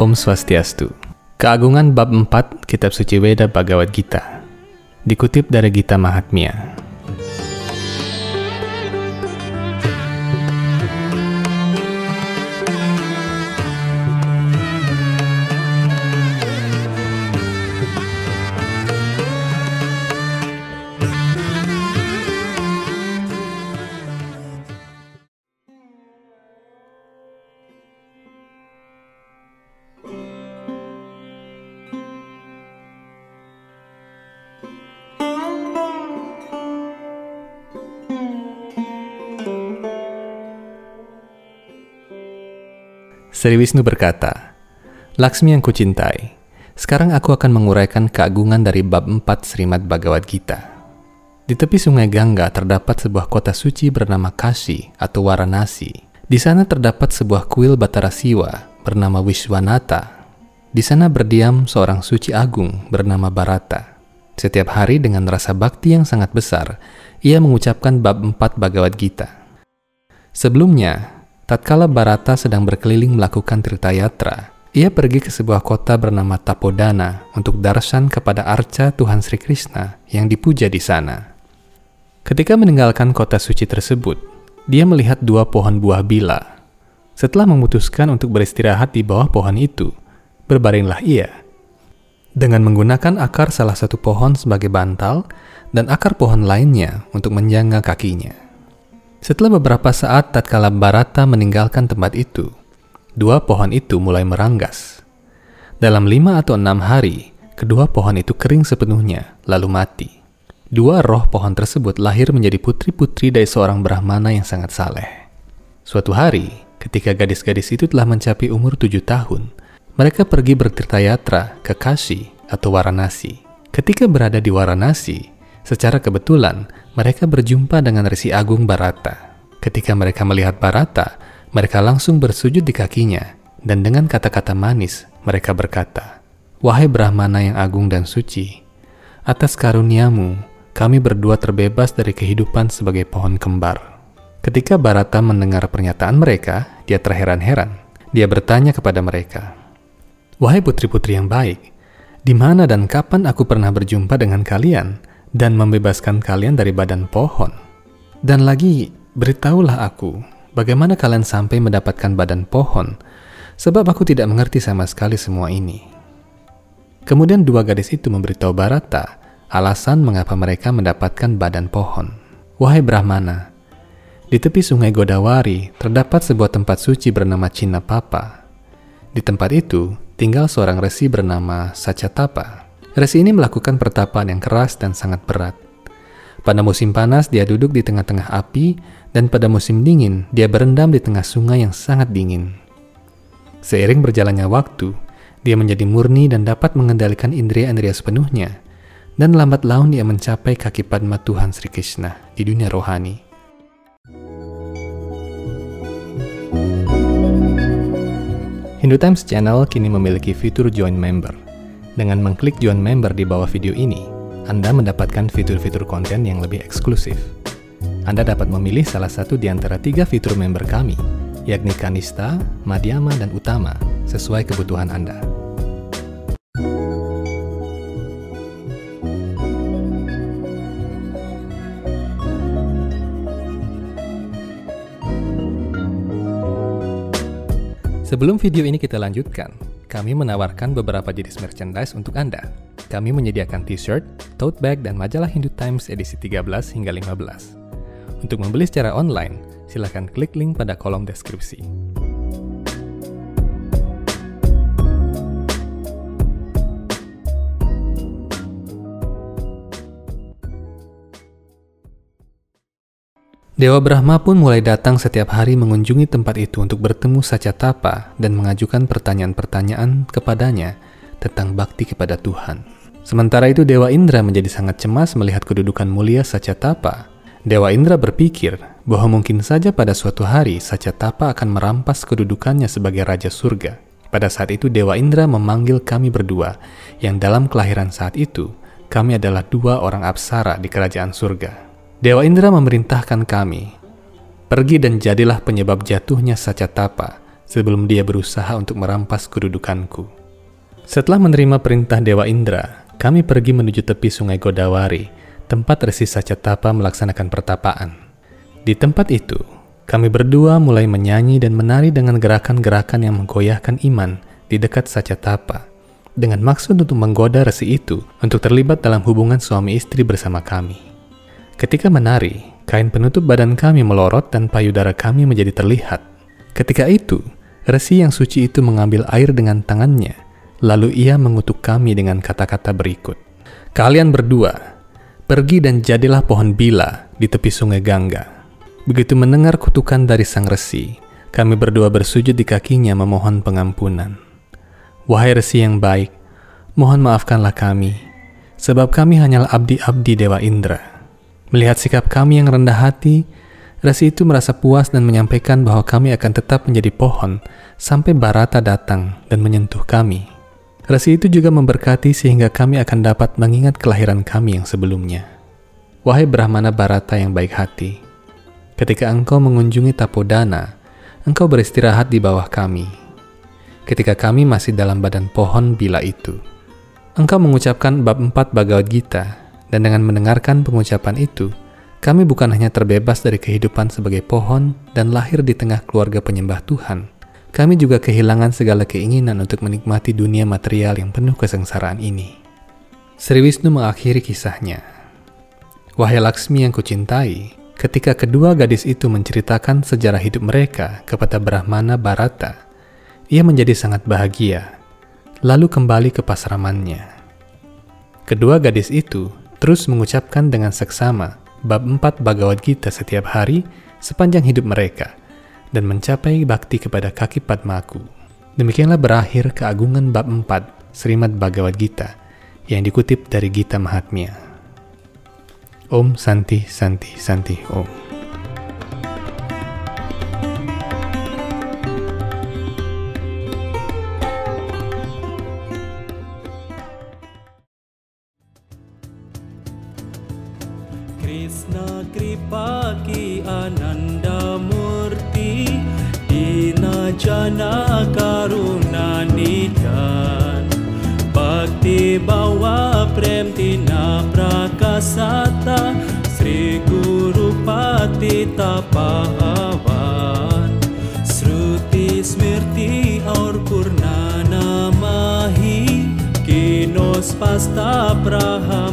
Om Swastiastu. Keagungan bab 4 Kitab Suci Weda Bhagavad Gita. Dikutip dari Gita Mahatmya. Sri Wisnu berkata, Laksmi yang kucintai, sekarang aku akan menguraikan keagungan dari bab 4 Srimad Bhagavad Gita. Di tepi sungai Gangga terdapat sebuah kota suci bernama Kashi atau Varanasi. Di sana terdapat sebuah kuil Batara Siwa bernama Wiswanata. Di sana berdiam seorang suci agung bernama Barata. Setiap hari dengan rasa bakti yang sangat besar, ia mengucapkan bab 4 Bhagavad Gita. Sebelumnya, Tatkala Barata sedang berkeliling melakukan Tirtayatra, ia pergi ke sebuah kota bernama Tapodana untuk darshan kepada arca Tuhan Sri Krishna yang dipuja di sana. Ketika meninggalkan kota suci tersebut, dia melihat dua pohon buah bila. Setelah memutuskan untuk beristirahat di bawah pohon itu, berbaringlah ia. Dengan menggunakan akar salah satu pohon sebagai bantal dan akar pohon lainnya untuk menjangga kakinya. Setelah beberapa saat tatkala Barata meninggalkan tempat itu, dua pohon itu mulai meranggas. Dalam lima atau enam hari, kedua pohon itu kering sepenuhnya, lalu mati. Dua roh pohon tersebut lahir menjadi putri-putri dari seorang Brahmana yang sangat saleh. Suatu hari, ketika gadis-gadis itu telah mencapai umur tujuh tahun, mereka pergi bertirtayatra ke Kashi atau Varanasi. Ketika berada di Varanasi, secara kebetulan mereka berjumpa dengan Resi Agung Barata. Ketika mereka melihat Barata, mereka langsung bersujud di kakinya, dan dengan kata-kata manis, mereka berkata, Wahai Brahmana yang agung dan suci, atas karuniamu, kami berdua terbebas dari kehidupan sebagai pohon kembar. Ketika Barata mendengar pernyataan mereka, dia terheran-heran. Dia bertanya kepada mereka, Wahai putri-putri yang baik, di mana dan kapan aku pernah berjumpa dengan kalian dan membebaskan kalian dari badan pohon. Dan lagi, beritahulah aku, bagaimana kalian sampai mendapatkan badan pohon, sebab aku tidak mengerti sama sekali semua ini. Kemudian dua gadis itu memberitahu Barata alasan mengapa mereka mendapatkan badan pohon. Wahai Brahmana, di tepi sungai Godawari terdapat sebuah tempat suci bernama Cina Papa. Di tempat itu tinggal seorang resi bernama Sacatapa. Resi ini melakukan pertapaan yang keras dan sangat berat. Pada musim panas, dia duduk di tengah-tengah api, dan pada musim dingin, dia berendam di tengah sungai yang sangat dingin. Seiring berjalannya waktu, dia menjadi murni dan dapat mengendalikan indria-indria sepenuhnya, dan lambat laun dia mencapai kaki Padma Tuhan Sri Krishna di dunia rohani. Hindu Times Channel kini memiliki fitur join member dengan mengklik join member di bawah video ini, Anda mendapatkan fitur-fitur konten yang lebih eksklusif. Anda dapat memilih salah satu di antara tiga fitur member kami, yakni Kanista, Madhyama, dan Utama, sesuai kebutuhan Anda. Sebelum video ini kita lanjutkan, kami menawarkan beberapa jenis merchandise untuk Anda. Kami menyediakan t-shirt, tote bag, dan majalah Hindu Times edisi 13 hingga 15. Untuk membeli secara online, silakan klik link pada kolom deskripsi. Dewa Brahma pun mulai datang setiap hari mengunjungi tempat itu untuk bertemu Tapa dan mengajukan pertanyaan-pertanyaan kepadanya tentang bakti kepada Tuhan. Sementara itu Dewa Indra menjadi sangat cemas melihat kedudukan mulia Tapa. Dewa Indra berpikir bahwa mungkin saja pada suatu hari Tapa akan merampas kedudukannya sebagai Raja Surga. Pada saat itu Dewa Indra memanggil kami berdua, yang dalam kelahiran saat itu, kami adalah dua orang apsara di kerajaan surga. Dewa Indra memerintahkan kami, pergi dan jadilah penyebab jatuhnya Saca Tapa, sebelum dia berusaha untuk merampas kedudukanku. Setelah menerima perintah Dewa Indra, kami pergi menuju tepi sungai Godawari, tempat Resi Sacatapa melaksanakan pertapaan. Di tempat itu, kami berdua mulai menyanyi dan menari dengan gerakan-gerakan yang menggoyahkan iman di dekat Sacatapa, dengan maksud untuk menggoda resi itu untuk terlibat dalam hubungan suami istri bersama kami. Ketika menari, kain penutup badan kami melorot dan payudara kami menjadi terlihat. Ketika itu, resi yang suci itu mengambil air dengan tangannya Lalu ia mengutuk kami dengan kata-kata berikut. Kalian berdua, pergi dan jadilah pohon bila di tepi sungai Gangga. Begitu mendengar kutukan dari sang resi, kami berdua bersujud di kakinya memohon pengampunan. Wahai resi yang baik, mohon maafkanlah kami, sebab kami hanyalah abdi-abdi Dewa Indra. Melihat sikap kami yang rendah hati, Resi itu merasa puas dan menyampaikan bahwa kami akan tetap menjadi pohon sampai Barata datang dan menyentuh kami. Rasi itu juga memberkati sehingga kami akan dapat mengingat kelahiran kami yang sebelumnya. Wahai Brahmana Barata yang baik hati, ketika engkau mengunjungi Tapodana, engkau beristirahat di bawah kami. Ketika kami masih dalam badan pohon bila itu, engkau mengucapkan bab 4 Bhagavad Gita, dan dengan mendengarkan pengucapan itu, kami bukan hanya terbebas dari kehidupan sebagai pohon dan lahir di tengah keluarga penyembah Tuhan, kami juga kehilangan segala keinginan untuk menikmati dunia material yang penuh kesengsaraan ini. Sri Wisnu mengakhiri kisahnya. Wahai Laksmi yang kucintai, ketika kedua gadis itu menceritakan sejarah hidup mereka kepada Brahmana Barata, ia menjadi sangat bahagia, lalu kembali ke pasramannya. Kedua gadis itu terus mengucapkan dengan seksama bab 4 Bhagavad Gita setiap hari sepanjang hidup mereka – dan mencapai bakti kepada kaki Padmaku. Demikianlah berakhir keagungan bab 4 Srimad Bhagavad Gita yang dikutip dari Gita Mahatmya. Om Santi Santi Santi Om. Krishna Kripa Ki Ananda Murti Dina Jana Karuna Nidan. Bhakti Bawa Prem Tina Prakasata Sri Guru Patita Pahavan Sruti Smirti Aur Purnana Mahi Kinos Pasta Brahma